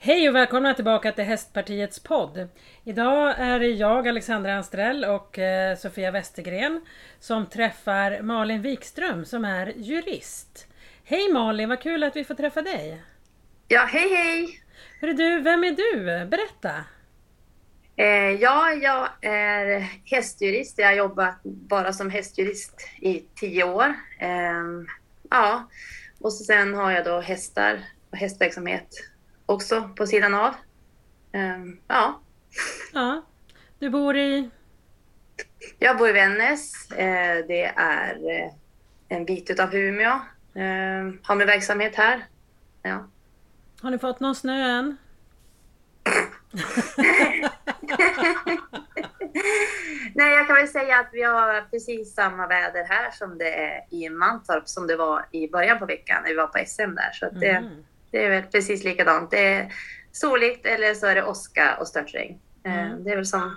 Hej och välkomna tillbaka till Hästpartiets podd. Idag är det jag, Alexandra Anstrell och eh, Sofia Westergren som träffar Malin Wikström som är jurist. Hej Malin, vad kul att vi får träffa dig! Ja, hej hej! Hörru du, vem är du? Berätta! Eh, ja, jag är hästjurist. Jag har jobbat bara som hästjurist i tio år. Eh, ja, och så sen har jag då hästar och hästverksamhet också på sidan av. Um, ja. Ja. Du bor i? Jag bor i Vännäs. Uh, det är uh, en bit utav Umeå. Uh, har min verksamhet här. Ja. Har ni fått någon snö än? Nej, jag kan väl säga att vi har precis samma väder här som det är i Mantorp som det var i början på veckan när vi var på SM där. Så det, mm. Det är väl precis likadant. Det är soligt eller så är det åska och störtregn. Eh, mm. Det är väl som...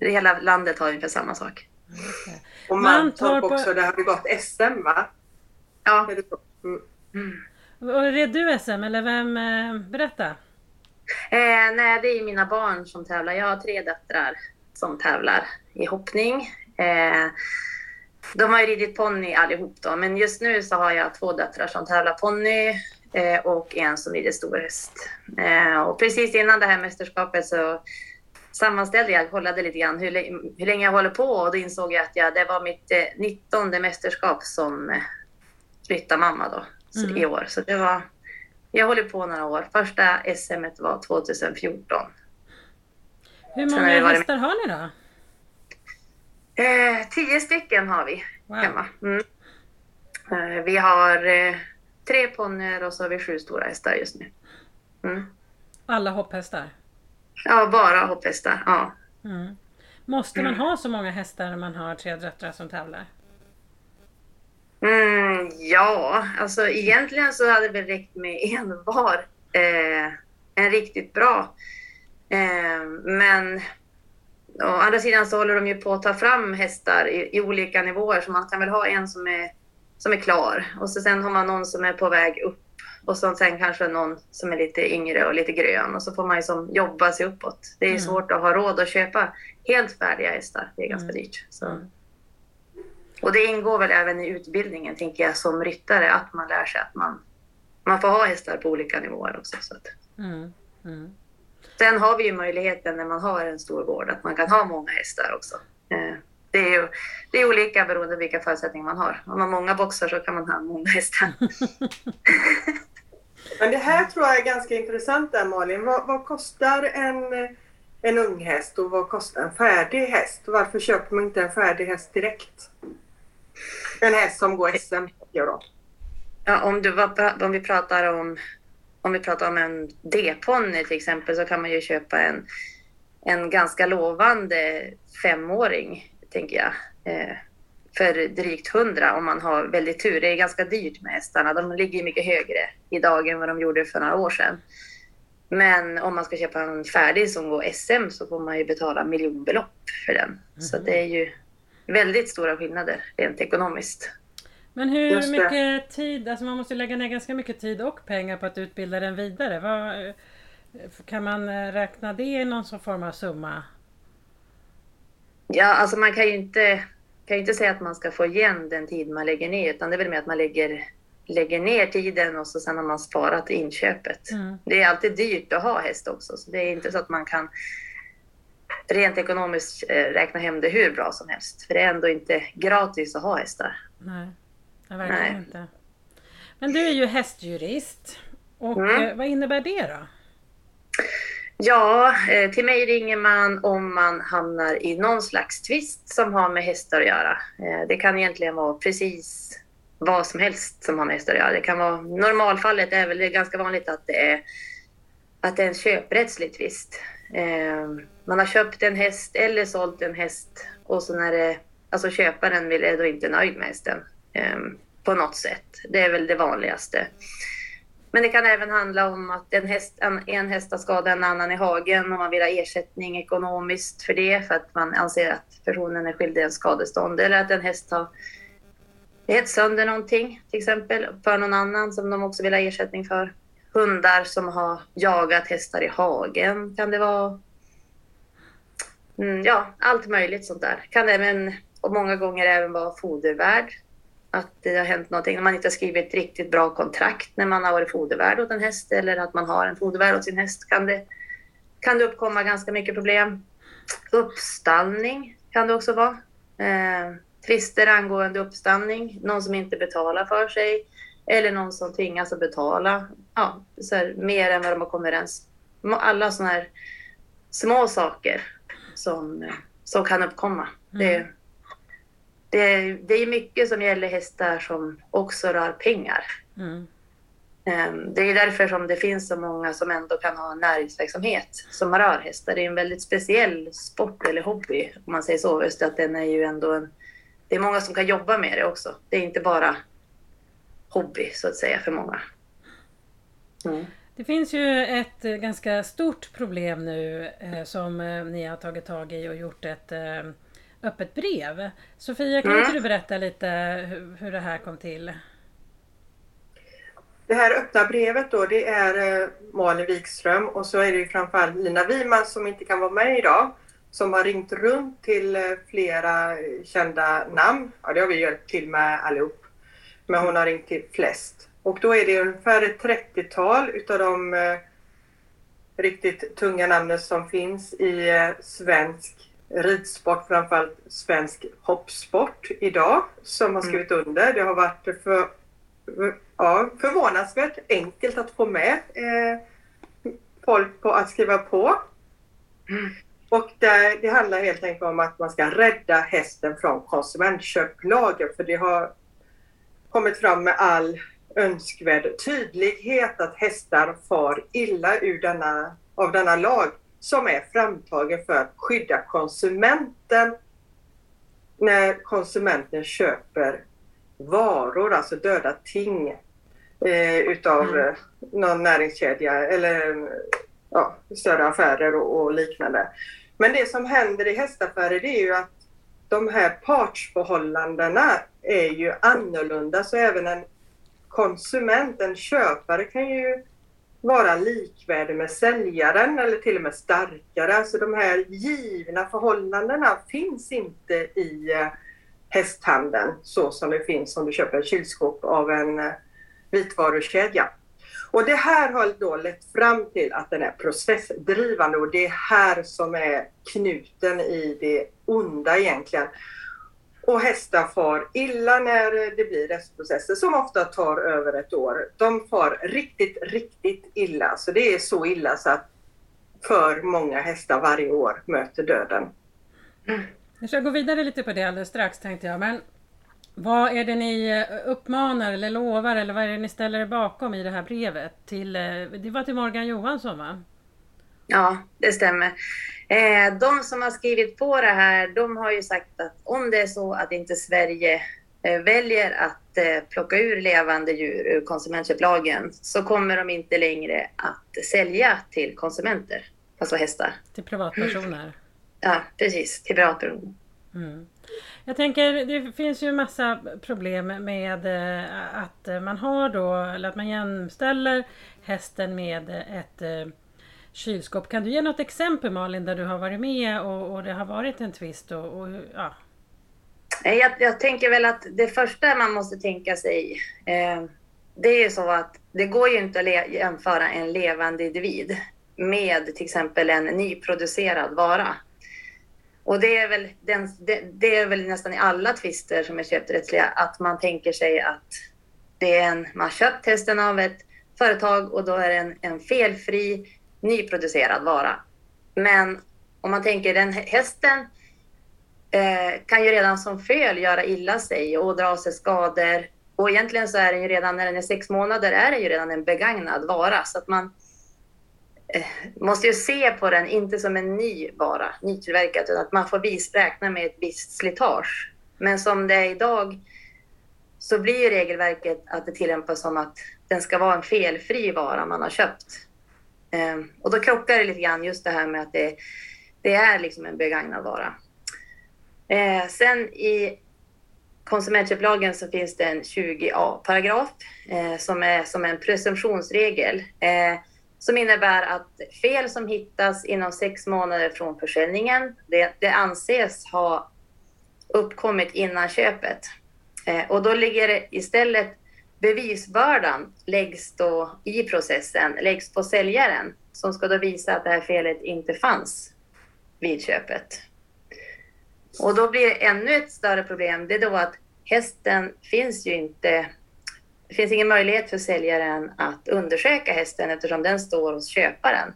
Hela landet har ungefär samma sak. Okay. Och Mantorp också, det har ju gått SM va? Ja. Mm. Mm. red du SM eller vem? Eh, berätta. Eh, nej, det är mina barn som tävlar. Jag har tre döttrar som tävlar i hoppning. Eh, de har ju ridit ponny allihop då, men just nu så har jag två döttrar som tävlar ponny och en som rider storhäst. Eh, och precis innan det här mästerskapet så sammanställde jag, kollade lite grann hur, hur länge jag håller på och då insåg jag att jag, det var mitt eh, 19 mästerskap som eh, ryttarmamma då mm. i år. Så det var, jag håller på några år. Första SM var 2014. Hur många hästar har ni då? Eh, tio stycken har vi wow. hemma. Mm. Eh, vi har eh, tre ponnyer och så har vi sju stora hästar just nu. Mm. Alla hopphästar? Ja, bara hopphästar. Ja. Mm. Måste man ha så många hästar när man har tre döttrar som tävlar? Mm, ja, alltså egentligen så hade det väl räckt med en var. Eh, en riktigt bra. Eh, men å andra sidan så håller de ju på att ta fram hästar i, i, olika nivåer så man kan väl ha en som är, som är klar och så sen har man någon som är på väg upp och så sen kanske någon som är lite yngre och lite grön och så får man ju som jobba sig uppåt. Det är mm. svårt att ha råd att köpa helt färdiga hästar. Det är ganska mm. dyrt. Så. Mm. Och det ingår väl även i utbildningen, tänker jag, som ryttare, att man lär sig att man, man får ha hästar på olika nivåer också. Så att. Mm. mm. Sen har vi ju möjligheten när man har en stor gård att man kan ha många hästar också. Eh, det är ju det är olika beroende på vilka förutsättningar man har. Om man har många boxar så kan man ha många hästar. Men det här tror jag är ganska intressant där Malin. Vad, vad, kostar en, en ung häst och vad kostar en färdig häst? Varför köper man inte en färdig häst direkt? En häst som går SM. Ja, ja om, du, om vi pratar om om vi pratar om en D-ponny till exempel så kan man ju köpa en, en ganska lovande femåring, tänker jag. Eh, för drygt hundra om man har väldigt tur. Det är ganska dyrt med hästarna. De ligger mycket högre idag än vad de gjorde för några år sedan. Men om man ska köpa en färdig som går SM så får man ju betala miljonbelopp för den. Mm. Så det är ju väldigt stora skillnader rent ekonomiskt. Men hur mycket tid, alltså man måste lägga ner ganska mycket tid och pengar på att utbilda den vidare. Vad, kan man räkna det i någon form av summa? Ja, alltså man kan ju inte, kan inte säga att man ska få igen den tid man lägger ner, utan det är väl med att man lägger, lägger ner tiden och så sen har man sparat inköpet. Mm. Det är alltid dyrt att ha häst också, så det är inte så att man kan rent ekonomiskt eh, räkna hem det hur bra som helst. För det är ändå inte gratis att ha hästar. Nej. Verkligen Nej. inte. Men du är ju hästjurist. Och mm. Eh, vad innebär det då? Ja, eh, till mig ringer man om man hamnar i någon slags tvist som har med hästar att göra. Eh, det kan egentligen vara precis vad som helst som har med hästar att göra. Det kan vara, normalfallet är väl det är ganska vanligt att det är, att det är en köprättslig tvist. Eh, man har köpt en häst eller sålt en häst och så när det, alltså köparen är då inte nöjd med hästen. På något sätt. Det är väl det vanligaste. Men det kan även handla om att en häst, en, en häst har skadat en annan i hagen och man vill ha ersättning ekonomiskt för det för att man anser att personen är skyldig en skadestånd. Eller att en häst har gett sönder någonting till exempel för någon annan som de också vill ha ersättning för. hundar som har jagat hästar i hagen kan det vara. Mm, ja, allt möjligt sånt där. Kan även, och många gånger även vara fodervärd. Att det har hänt någonting, när man inte har skrivit ett riktigt bra kontrakt när man har varit fodervärd åt en häst eller att man har en fodervärd åt sin häst kan det, kan det uppkomma ganska mycket problem. Uppstallning kan det också vara. Eh, tvister angående uppstallning, någon som inte betalar för sig eller någon som tvingas att betala ja, så här, mer än vad de har kommit överens. Alla sådana här små saker som, som kan uppkomma. Mm. Det, det, det är mycket som gäller hästar som också rör pengar. Mm. Ehm, det är därför som det finns så många som ändå kan ha en näringsverksamhet som rör hästar. Det är en väldigt speciell sport eller hobby om man säger så. Just att den är ju ändå en, det är många som kan jobba med det också. Det är inte bara hobby så att säga för många. Mm. Det finns ju ett eh, ganska stort problem nu eh, som eh, ni har tagit tag i och gjort ett öppet brev. Sofia, kan mm. inte du berätta lite hur, hur det här kom till? Det här öppna brevet då, det är eh, Malin Wikström och så är det framförallt Lina Wiman som inte kan vara med idag. Som har ringt runt till eh, flera kända namn. Ja, det har vi hjälpt till med allihop. Men hon har ringt till flest. Och då är det ungefär ett 30-tal utav de eh, riktigt tunga namnen som finns i eh, svensk ridsport, framförallt svensk hoppsport idag, som har mm. skrivit under. Det har varit för, ja, förvånansvärt enkelt att få med eh, folk på att skriva på. Mm. Och det, det, handlar helt enkelt om att man ska rädda hästen från konsumentköplagen för det har kommit fram med all önskvärd tydlighet att hästar far illa ur denna, av denna lag som är framtagen för att skydda konsumenten när konsumenten köper varor, alltså döda ting eh, utav mm. Eh, någon näringskedja eller ja, större affärer och, och, liknande. Men det som händer i hästaffärer det är ju att de här partsförhållandena är ju annorlunda så även en konsument, en köpare kan ju vara likvärdig med säljaren eller till och med starkare. Alltså de här givna förhållandena finns inte i eh, hästhandeln så som det finns om du köper ett kylskåp av en eh, vitvarukedja. Och det här har då lett fram till att den är processdrivande och det är här som är knuten i det onda egentligen. Och hästar far illa när det blir rättsprocesser som ofta tar över ett år. De far riktigt, riktigt illa. Så det är så illa så att för många hästar varje år möter döden. Mm. Jag ska gå vidare lite på det alldeles strax tänkte jag. Men vad är det ni uppmanar eller lovar eller vad är det ni ställer er bakom i det här brevet? Till, eh, det var till Morgan Johansson va? Ja, det stämmer. Eh, de som har skrivit på det här, de har ju sagt att om det är så att inte Sverige eh, väljer att eh, plocka ur levande djur ur konsumentköplagen så kommer de inte längre att sälja till konsumenter, alltså hästar. Till privatpersoner? Ja, precis, till privatpersoner. Mm. Jag tänker, det finns ju massa problem med att man har då, eller att man jämställer hästen med ett kylskåp. Kan du ge något exempel Malin där du har varit med och, och det har varit en tvist? Och, och, ja. jag, jag, tänker väl att det första man måste tänka sig eh, det är ju så att det går ju inte att jämföra en levande individ med till exempel en nyproducerad vara. Och det är väl, den, det, det, är väl nästan i alla tvister som är köprättsliga att man tänker sig att det är en, man har köpt hästen av ett företag och då är det en, en felfri nyproducerad vara. Men om man tänker den hästen eh, kan ju redan som föl göra illa sig och dra sig skador. Och egentligen så är den ju redan när den är sex månader är den ju redan en begagnad vara. Så att man eh, måste ju se på den inte som en ny vara, nytillverkad, utan att man får vis, räkna med ett visst slitage. Men som det är idag så blir regelverket att det tillämpas som att den ska vara en felfri vara man har köpt. Ehm, och då krockar det lite grann just det här med att det, det är liksom en begagnad vara. Eh, sen i konsumentköplagen så finns det en 20a-paragraf eh, som är som en presumtionsregel eh, som innebär att fel som hittas inom sex månader från försäljningen, det, det anses ha uppkommit innan köpet. Eh, och då ligger det istället bevisbördan läggs då i processen, läggs på säljaren som ska då visa att det här felet inte fanns vid köpet. Och då blir det ännu ett större problem. Det är då att hästen finns ju inte. Det finns ingen möjlighet för säljaren att undersöka hästen eftersom den står hos köparen.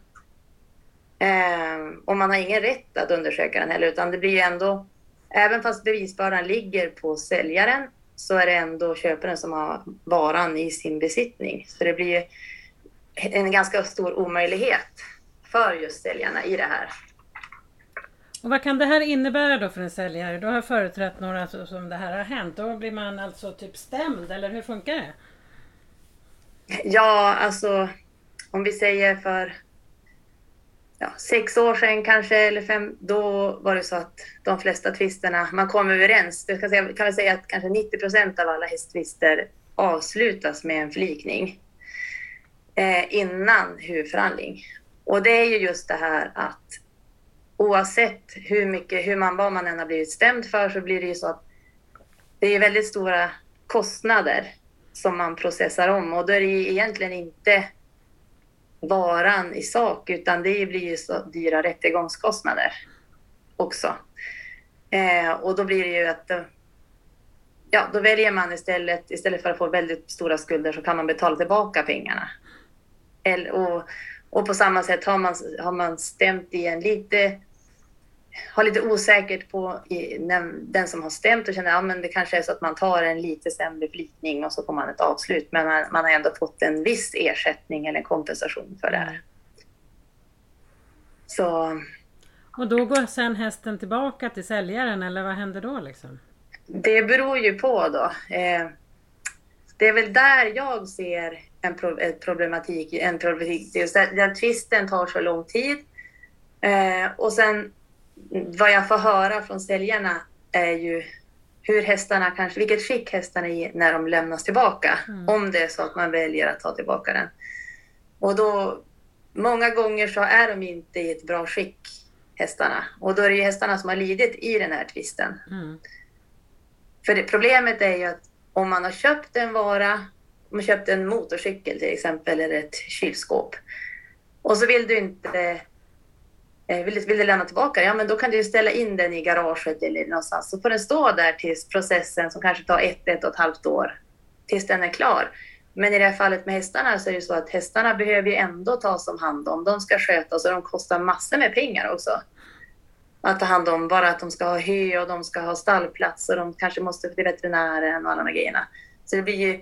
Eh, och man har ingen rätt att undersöka den heller, utan det blir ju ändå, även fast bevisbördan ligger på säljaren, så är det ändå köparen som har varan i sin besittning. Så det blir en ganska stor omöjlighet för just säljarna i det här. Och vad kan det här innebära då för en säljare? Då har företrätt några som det här har hänt. Då blir man alltså typ stämd eller hur funkar det? Ja, alltså om vi säger för ja, sex år sedan kanske, eller fem, då var det så att de flesta tvisterna, man kom överens. Det kan, säga, kan väl säga att kanske 90 procent av alla hästtvister avslutas med en förlikning eh, innan huvudförhandling. Och det är ju just det här att oavsett hur mycket, hur man, vad man än har blivit stämd för så blir det ju så att det är väldigt stora kostnader som man processar om och då är det ju egentligen inte varan i sak utan det blir ju så dyra rättegångskostnader också. Eh, och då blir det ju att eh, ja, då väljer man istället, istället för att få väldigt stora skulder så kan man betala tillbaka pengarna. Eller, och, och på samma sätt har man, har man stämt i en lite har lite osäkert på den som har stämt och känner att ja, det kanske är så att man tar en lite sämre flytning och så får man ett avslut. Men man, man har ändå fått en viss ersättning eller kompensation för det här. Så... Och då går sen hästen tillbaka till säljaren eller vad händer då? Liksom? Det beror ju på då. Eh, det är väl där jag ser en, pro en problematik. En problematik. Just där, tvisten tar så lång tid. Eh, och sen vad jag får höra från säljarna är ju hur hästarna kanske, vilket skick hästarna är i när de lämnas tillbaka. Mm. Om det är så att man väljer att ta tillbaka den. Och då, många gånger så är de inte i ett bra skick, hästarna. Och då är det ju hästarna som har lidit i den här tvisten. Mm. För det, problemet är ju att om man har köpt en vara, om man köpt en motorcykel till exempel, eller ett kylskåp. Och så vill du inte Eh, vill, vill du lämna tillbaka Ja, men då kan du ställa in den i garaget eller någonstans. Så får den stå där tills processen som kanske tar ett, ett och ett halvt år, tills den är klar. Men i det här fallet med hästarna så är det så att hästarna behöver ju ändå tas om hand om. De ska skötas och de kostar massor med pengar också. Att ta hand om, bara att de ska ha hö och de ska ha stallplats och de kanske måste till veterinären och alla de grejerna. Så det blir ju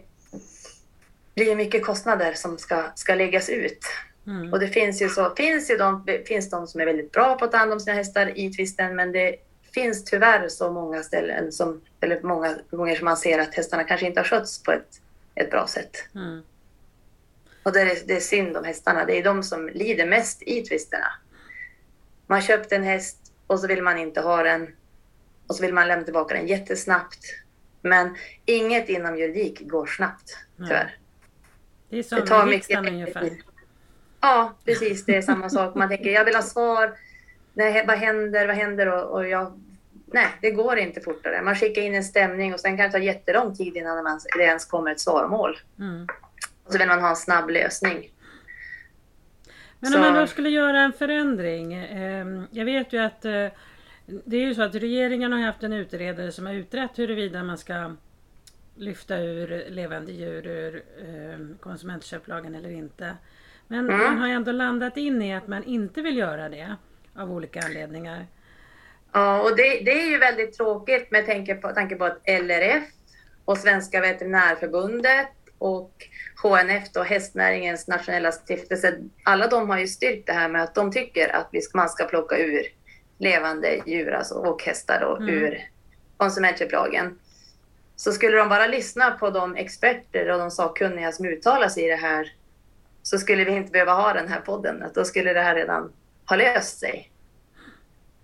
blir mycket kostnader som ska, ska läggas ut. Mm. Och det finns ju, så, finns ju de, finns de som är väldigt bra på att ta hand om sina hästar i tvisten, men det finns tyvärr så många ställen, som, eller många gånger som man ser att hästarna kanske inte har skötts på ett, ett bra sätt. Mm. Och det är, det är synd om hästarna. Det är de som lider mest i tvisterna. Man köpt en häst och så vill man inte ha den och så vill man lämna tillbaka den jättesnabbt. Men inget inom juridik går snabbt, tyvärr. Det är som det tar mycket ungefär. Ja, precis. Det är samma sak. Man tänker, jag vill ha svar. Nej, vad händer? Vad händer? Och, och jag, nej, det går inte fortare. Man skickar in en stämning och sen kan det ta jättelång tid innan man, det ens kommer ett svarmål. Mm. Och så vill man ha en snabb lösning. Men så. om man då skulle göra en förändring. Eh, jag vet ju att eh, det är ju så att regeringen har haft en utredare som har utrett huruvida man ska lyfta ur levande djur ur eh, konsumentköplagen eller inte. Men mm. man har ändå landat in i att man inte vill göra det av olika anledningar. Ja, och det, det är ju väldigt tråkigt med tanke på, tanke på att LRF och Svenska Veterinärförbundet och HNF, då, hästnäringens nationella stiftelse, alla de har ju styrkt det här med att de tycker att vi ska, man ska plocka ur levande djur alltså, och hästar då, mm. ur konsumentköplagen. Så skulle de bara lyssna på de experter och de sakkunniga som uttalar sig i det här så skulle vi inte behöva ha den här podden. Att då skulle det här redan ha löst sig.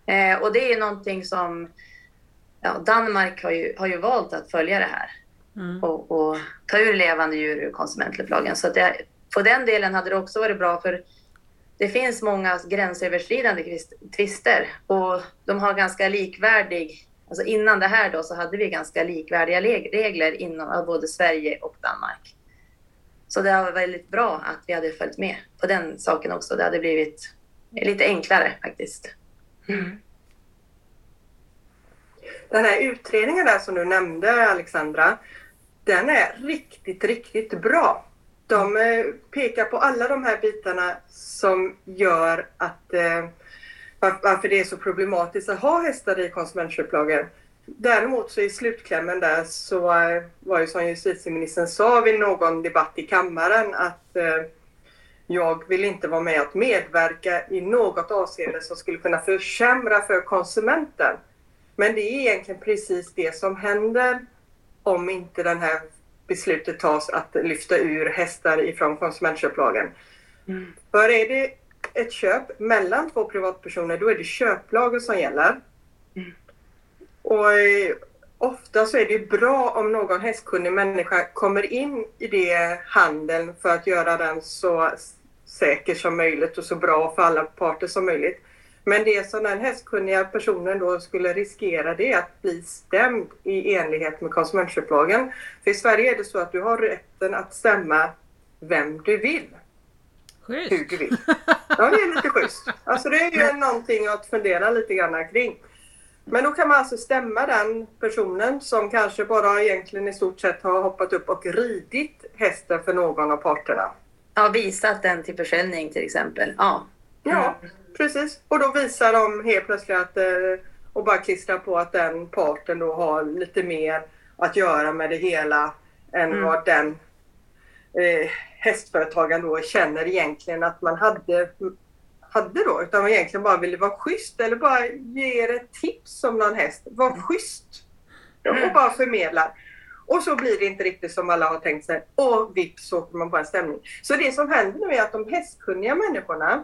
Eh, och det är någonting som ja, Danmark har ju, har ju valt att följa det här Mm. och, och ta ur levande djur ur konsumentköplagen. Så det, på den delen hade det också varit bra för det finns många gränsöverskridande tvister och de har ganska likvärdig, alltså innan det här då så hade vi ganska likvärdiga regler inom både Sverige och Danmark. Så det var väldigt bra att vi hade följt med på den saken också. Det hade blivit lite enklare faktiskt. Den här utredningen där som du nämnde Alexandra, den är riktigt, riktigt bra. De eh, pekar på alla de här bitarna som gör att eh, var- varför det är så problematiskt att ha hästar i konsumentköplagen. Däremot så i slutklämmen där så eh, var ju som justitieministern sa vid någon debatt i kammaren att eh, jag vill inte vara med att medverka i något avseende som skulle kunna försämra för konsumenten. Men det är egentligen precis det som händer om inte den här beslutet tas att lyfta ur hästar ifrån konsumentköplagen. Mm. För är det ett köp mellan två privatpersoner då är det köplagen som gäller. Mm. Och eh, ofta så är det bra om någon hästkunnig människa kommer in i det handeln för att göra den så säker som möjligt och så bra för alla parter som möjligt. Men det som den hästkunniga personen då skulle riskera det är att bli stämd i enlighet med konsumentköplagen. För i Sverige är det så att du har rätten att stämma vem du vill hur Schysst! du vill. Ja, det är lite schysst. Alltså det är ju någonting att fundera lite grann kring. Men då kan man alltså stämma den personen som kanske bara egentligen i stort sett har hoppat upp och ridit hästen för någon av parterna. Ja, visat den till försäljning till exempel. Ja. Ja, precis. Och då visar de helt plötsligt att eh, och bara klistrar på att den parten då har lite mer att göra med det hela än Mm. vad den eh, hästföretagaren då känner egentligen att man hade, hade då. Utan man egentligen bara ville vara schysst eller bara ge er ett tips om någon häst. Var schysst. Ja, och bara förmedlar. Och så blir det inte riktigt som alla har tänkt sig. Och vips så åker man på en stämning. Så det som händer nu är att de hästkunniga människorna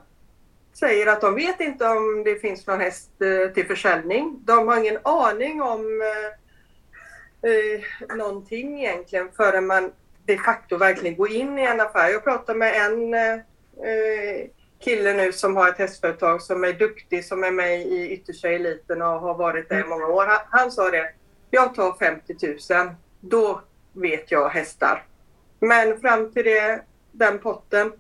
säger att de vet inte om det finns någon häst eh, till försäljning. De har ingen aning om eh, eh, någonting egentligen förrän man de facto verkligen går in i en affär. Jag pratade med en eh, eh, kille nu som har ett hästföretag som är duktig, som är med i yttersta eliten och har varit där i många år. Han, han sa det, jag tar 50 000, då vet jag hästar. Men fram till det, den potten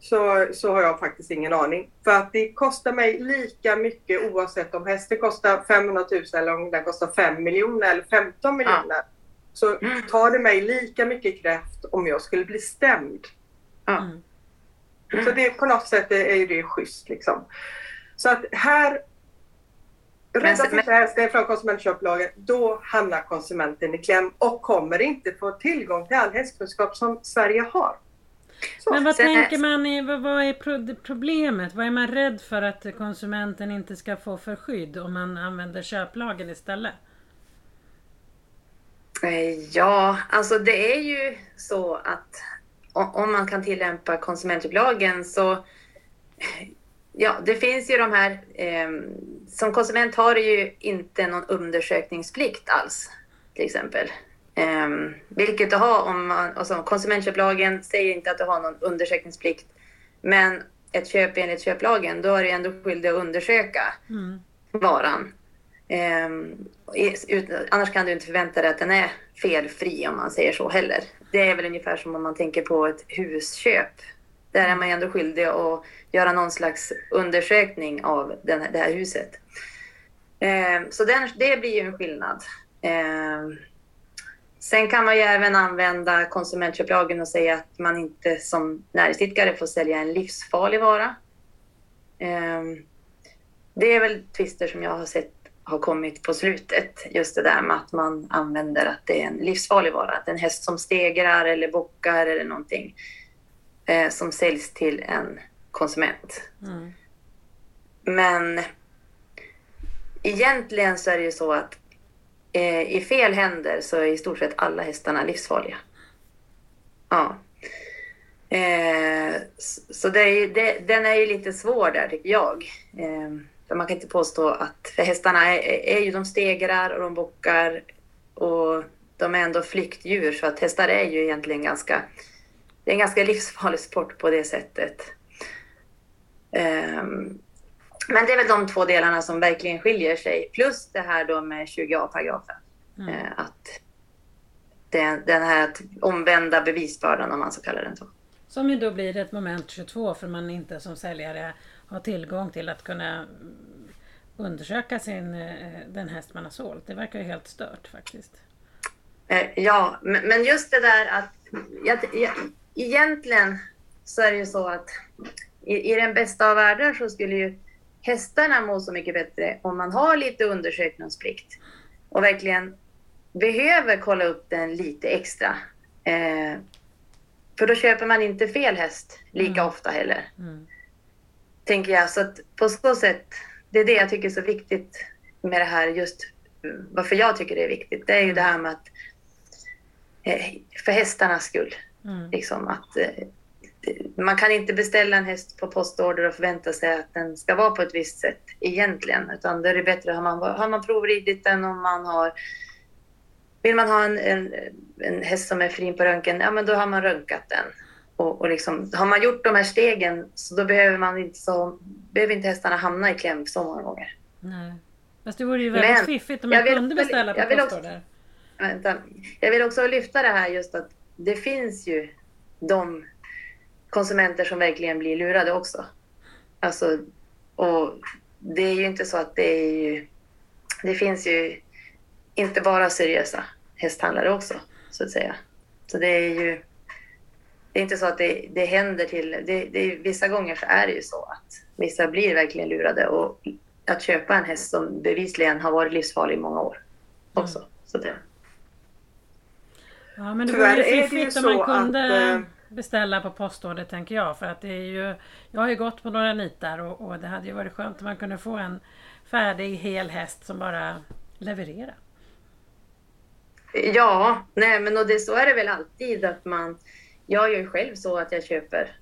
så, så har jag faktiskt ingen aning. För att det kostar mig lika mycket oavsett om hästen kostar 500 000 eller om den kostar 5 miljoner eller 15 miljoner. Så Mm. tar det mig lika mycket kraft om jag skulle bli stämd. Ja. Mm. Så det på något sätt är ju det schysst liksom. Så att här Rädda sitt hästen från konsumentköplagen, då hamnar konsumenten i kläm och kommer inte få tillgång till all hästkunskap som Sverige har. Så. Men vad Sen är- tänker man, i, vad, vad är pro- problemet? Vad är man rädd för att konsumenten inte ska få för skydd om man använder köplagen istället? Eh, Ja, alltså det är ju så att om man kan tillämpa konsumentköplagen så Ja, det finns ju de här... Eh, som konsument har du ju inte någon undersökningsplikt alls, till exempel. Eh, vilket du har om man... Alltså, konsumentköplagen säger inte att du har någon undersökningsplikt. Men ett köp enligt köplagen, då är du ändå skyldig att undersöka Mm. varan. Ut, annars kan du inte förvänta dig att den är felfri om man säger så heller. Det är väl ungefär som om man tänker på ett husköp. Där är man ju ändå skyldig att göra någon slags undersökning av den, här- det här huset. Eh, så den, det blir ju en skillnad. Eh, sen kan man ju även använda konsumentköplagen och säga att man inte som näringsidkare får sälja en livsfarlig vara. Eh, det är väl tvister som jag har sett har kommit på slutet. Just det där med att man använder att det är en livsfarlig vara. Att en häst som stegrar eller bockar eller någonting eh, som säljs till en konsument. Mm. Men egentligen så är det ju så att eh, i fel händer så är i stort sett alla hästarna livsfarliga. Ja. Eh, så det är, det, den är ju lite svår där tycker jag. Eh, För man kan inte påstå att för hästarna är, är ju de stegrar och de bockar och de är ändå flyktdjur så att hästar är ju egentligen ganska det är en ganska livsfarlig sport på det sättet. Um, men det är väl de två delarna som verkligen skiljer sig. Plus det här då med 20a-paragrafen. Mm. Uh, att den, den här omvända bevisbördan om man så kallar den så. Som ju då blir ett moment 22 för man inte som säljare har tillgång till att kunna undersöka sin, eh, den häst man har sålt. Det verkar ju helt stört faktiskt. Eh, ja, men just det där att jag, jag, egentligen så är det ju så att i, i den bästa av världar så skulle ju hästarna må så mycket bättre om man har lite undersökningsplikt och verkligen behöver kolla upp den lite extra. Eh, för då köper man inte fel häst lika mm. ofta heller. Mm. Tänker jag. Så att på så sätt, det är det jag tycker är så viktigt med det här just varför jag tycker det är viktigt. Det är ju det här med att eh, för hästarnas skull. Mm. Liksom att eh, man kan inte beställa en häst på postorder och förvänta sig att den ska vara på ett visst sätt egentligen. Utan då är det bättre, har man, har man provridit den och man har vill man ha en, en, en häst som är fin på röntgen, ja men då har man röntgat den. Och, och liksom, har man gjort de här stegen så då behöver man inte så, behöver inte hästarna hamna i kläm så många gånger. Nej. Fast det vore ju väldigt men, fiffigt om man vill, kunde beställa på postorder. Vänta. Jag vill också lyfta det här just att det finns ju de konsumenter som verkligen blir lurade också. Alltså, och det är ju inte så att det är ju... Det finns ju inte bara seriösa hästhandlare också, så att säga. Så det är ju... Det är inte så att det, det händer till... Det, det, vissa gånger så är det ju så att vissa blir verkligen lurade och att köpa en häst som bevisligen har varit livsfarlig i många år också. Mm. Så det, Ja men det vore ju fiffigt om man kunde att, eh, beställa på postorder tänker jag. För att det är ju, jag har ju gått på några nitar och, och det hade ju varit skönt om man kunde få en färdig hel häst som bara levererar. Ja, nej men och det, så är det väl alltid att man... Jag gör ju själv så att jag köper...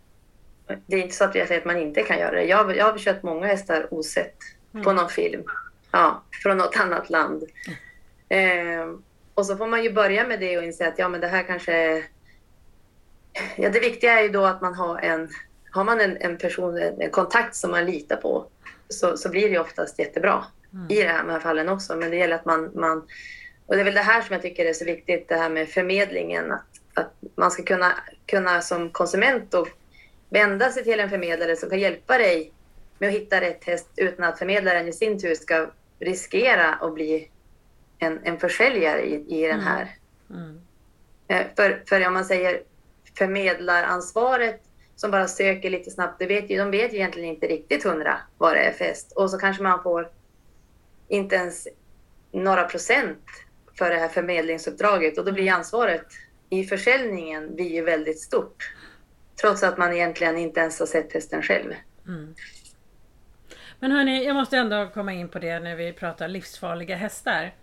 Det är inte så att jag säger att man inte kan göra det. Jag, jag har köpt många hästar osett mm. på någon film. Ja, från något annat land. Mm. Eh, och så får man ju börja med det och inse att ja, men det här kanske... Ja, det viktiga är ju då att man har en... Har man en, en person, en, en kontakt som man litar på så, så blir det oftast jättebra mm. i de här fallen också. Men det gäller att man, man... Och det är väl det här som jag tycker är så viktigt, det här med förmedlingen. Att, att man ska kunna, kunna som konsument då vända sig till en förmedlare som kan hjälpa dig med att hitta rätt häst utan att förmedlaren i sin tur ska riskera att bli en, en försäljare i, i den mm. här. Mm. Mm. För, för om man säger förmedlaransvaret som bara söker lite snabbt, det vet ju, de vet ju egentligen inte riktigt hundra vad det är för häst. Och så kanske man får inte ens några procent för det här förmedlingsuppdraget och då blir ansvaret i försäljningen blir ju väldigt stort. Trots att man egentligen inte ens har sett hästen själv. Mm. Men hörni, jag måste ändå komma in på det när vi pratar livsfarliga hästar.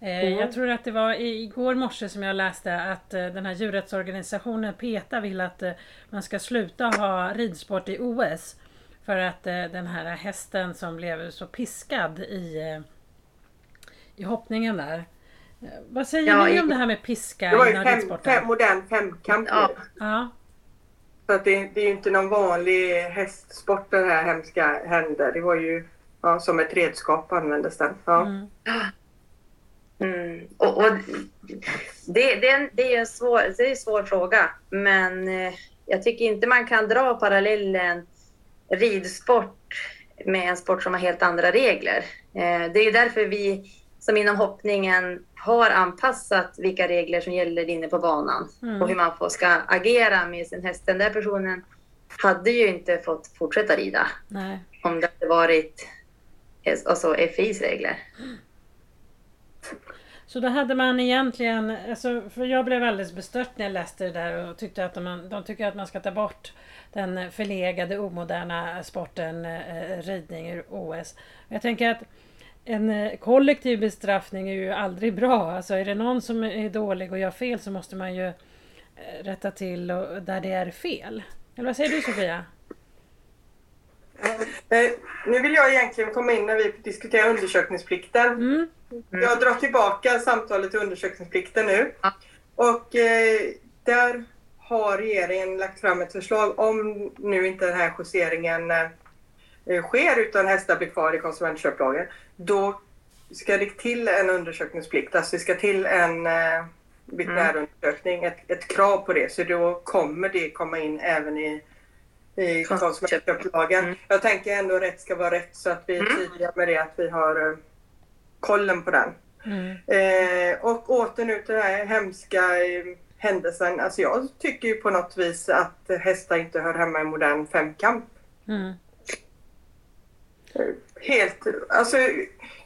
Mm. Jag tror att det var igår morse som jag läste att eh, den här djurrättsorganisationen PETA vill att eh, man ska sluta ha ridsport i OS. För att den här hästen som blev så piskad i, i hoppningen där. Vad säger ja, ni om det här med piska det var ju fem, fem, modern femkamp ja. ja. Så att det, det är ju inte någon vanlig hästsport det här hemska hände. Det var ju ja, som ett redskap användes den. Ja. Mm. Mm. Och, och det, det, det, är en svår, det är en svår fråga, men eh, jag tycker inte man kan dra parallellen ridsport med en sport som har helt andra regler. Eh, det är därför vi som inom hoppningen har anpassat vilka regler som gäller inne på banan mm. och hur man får, ska agera med sin häst. Den där personen hade ju inte fått fortsätta rida Nej. om det hade varit alltså FIs regler. Så då hade man egentligen, alltså, för jag blev alldeles bestört när jag läste det där och tyckte att man, de tycker att man ska ta bort den förlegade omoderna sporten eh, ridning ur OS. Jag tänker att en eh, kollektiv bestraffning är ju aldrig bra. Alltså är det någon som är dålig och gör fel så måste man ju eh, rätta till och, där det är fel. Eller vad säger du Sofia? Eh, nu vill jag egentligen komma in när vi diskuterar undersökningsplikten. Mm. Jag drar tillbaka samtalet till undersökningsplikten nu. Ja. Och eh, där har regeringen lagt fram ett förslag om nu inte den här justeringen eh, sker utan hästar blir kvar i konsumentköplagen. Då ska det till en undersökningsplikt, alltså det ska till en eh, veterinärundersökning, ett, ett krav på det. Så då kommer det komma in även i, i konsumentköplagen. Mm. Jag tänker ändå rätt ska vara rätt så att vi är Mm. tydliga med det, att vi har eh, kollen på den. Mm. Eh, och åter nu till den här hemska eh, händelsen. Alltså jag tycker ju på något vis att hästar inte hör hemma i modern femkamp. Mm. Helt, alltså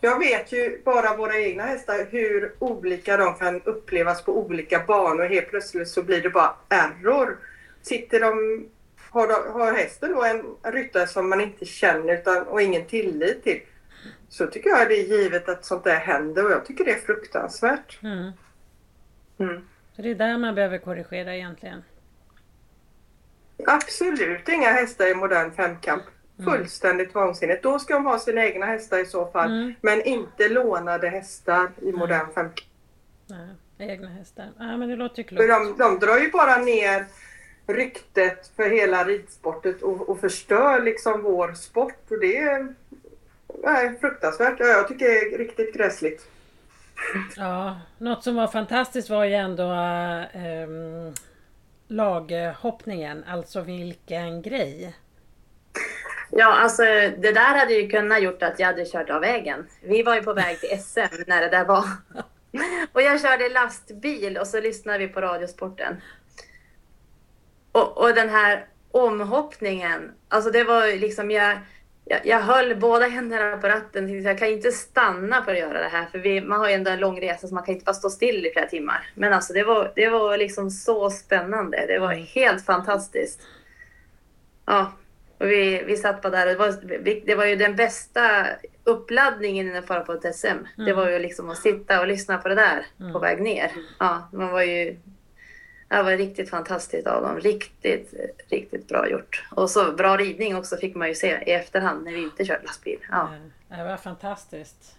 jag vet ju bara våra egna hästar hur olika de kan upplevas på olika banor. Helt plötsligt så blir det bara error. Sitter de, har, de, har hästen då en ryttare som man inte känner utan, och ingen tillit till så tycker jag det är givet att sånt där händer och jag tycker det är fruktansvärt. Mm. Mm. Det är där man behöver korrigera egentligen. Absolut inga hästar i modern femkamp. Fullständigt vansinnigt. Då ska de ha sina egna hästar i så fall. Mm. Men inte lånade hästar i modern femkamp. Nej, egna hästar. Ja, men det låter ju För klokt. de, de drar ju bara ner ryktet för hela ridsportet och, och förstör liksom vår sport. Och det är nej, fruktansvärt. Ja, jag tycker det är riktigt gräsligt. Ja, något som var fantastiskt var ju ändå ähm, laghoppningen. Alltså vilken grej. Ja, alltså det där hade ju kunnat gjort att jag hade kört av vägen. Vi var ju på väg till SM när det där var. Och jag körde lastbil och så lyssnade vi på Radiosporten. Och, och den här omhoppningen, alltså det var liksom jag, jag, jag höll båda händerna på ratten. Jag kan inte stanna för att göra det här för vi, man har ju ändå en lång resa så man kan inte bara stå still i flera timmar. Men alltså det var, det var liksom så spännande. Det var helt fantastiskt. Ja, och vi, vi satt bara där och det var, vi, det var ju den bästa uppladdningen innan fara på ett SM. Det var ju liksom att sitta och lyssna på det där på väg ner. Ja, man var ju... Det var riktigt fantastiskt av dem. Riktigt, riktigt bra gjort. Och så bra ridning också fick man ju se i efterhand när vi inte körde lastbil. Ja. Det var fantastiskt.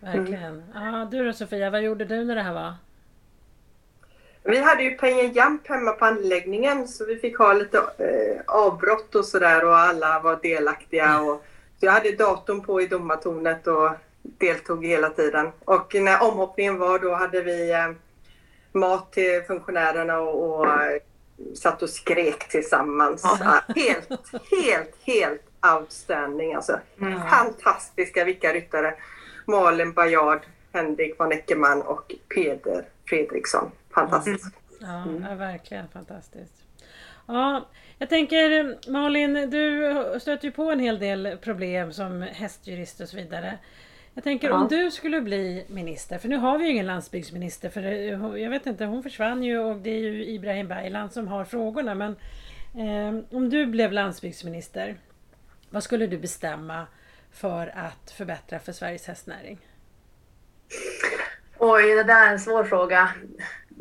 Verkligen. Ja, du då Sofia, vad gjorde du när det här var? Vi hade ju Pengen Jump hemma på anläggningen så vi fick ha lite eh, avbrott och sådär och alla var delaktiga. Och, så jag hade datorn på i domartornet och deltog hela tiden. Och när omhoppningen var då hade vi eh, mat till funktionärerna och, och eh, satt och skrek tillsammans. Ja, helt, helt, helt outstanding alltså. Mm. Fantastiska vilka ryttare. Malin Bajard, Henrik von Eckermann och Peder Fredriksson. Fantastiskt. Ja, ja, verkligen fantastiskt. Ja, jag tänker Malin, du stöter ju på en hel del problem som hästjurist och så vidare. Jag tänker om Ja. du skulle bli minister, för nu har vi ju ingen landsbygdsminister, för det- jag vet inte, hon försvann ju och det är ju Ibrahim Baylan som har frågorna. Men eh, om du blev landsbygdsminister, vad skulle du bestämma för att förbättra för Sveriges hästnäring? Oj, det där är en svår fråga.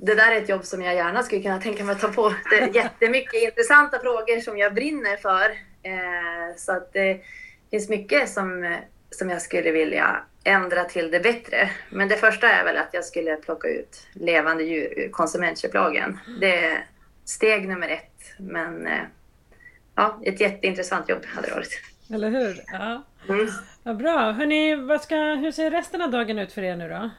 Det där är ett jobb som jag gärna skulle kunna tänka mig att ta på. Det är jättemycket intressanta frågor som jag brinner för. Eh, så att det finns mycket som, som jag skulle vilja ändra till det bättre. Men det första är väl att jag skulle plocka ut levande djur ur konsumentköplagen. Det är steg nummer ett. Men eh, ja, ett jätteintressant jobb hade det varit. Eller hur? Ja. Mm. Vad bra. Hörrni, vad ska, hur ser resten av dagen ut för er nu då?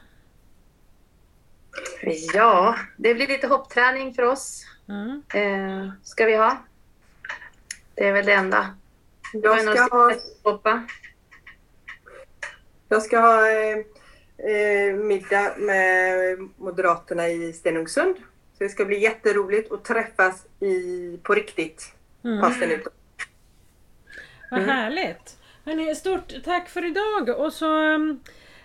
Ja, det blir lite hoppträning för oss. Mm. Eh, ska vi ha. Det är väl det enda. Jag ska ha, hoppa? jag ska ha eh, eh, middag med Moderaterna i Stenungsund. Så det ska bli jätteroligt att träffas i, på riktigt. Mm. Fast den inte. Vad Mm. härligt! Hörrni, stort tack för idag! Och så um,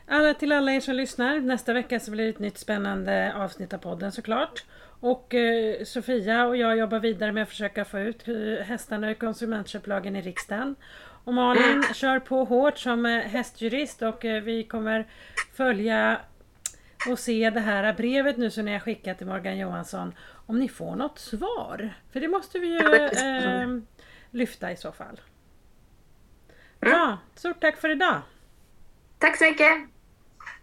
alla, till alla er som lyssnar. Nästa vecka så blir det ett nytt spännande avsnitt av podden såklart. Och eh, Sofia och jag jobbar vidare med att försöka få ut hästarna ur konsumentköplagen i riksdagen. Och Malin kör på hårt som eh, hästjurist och eh, vi kommer följa och se det här brevet nu som ni har skickat till Morgan Johansson. Om ni får något svar. För det måste vi ju eh, lyfta i så fall. Bra, stort tack för idag! Tack så mycket!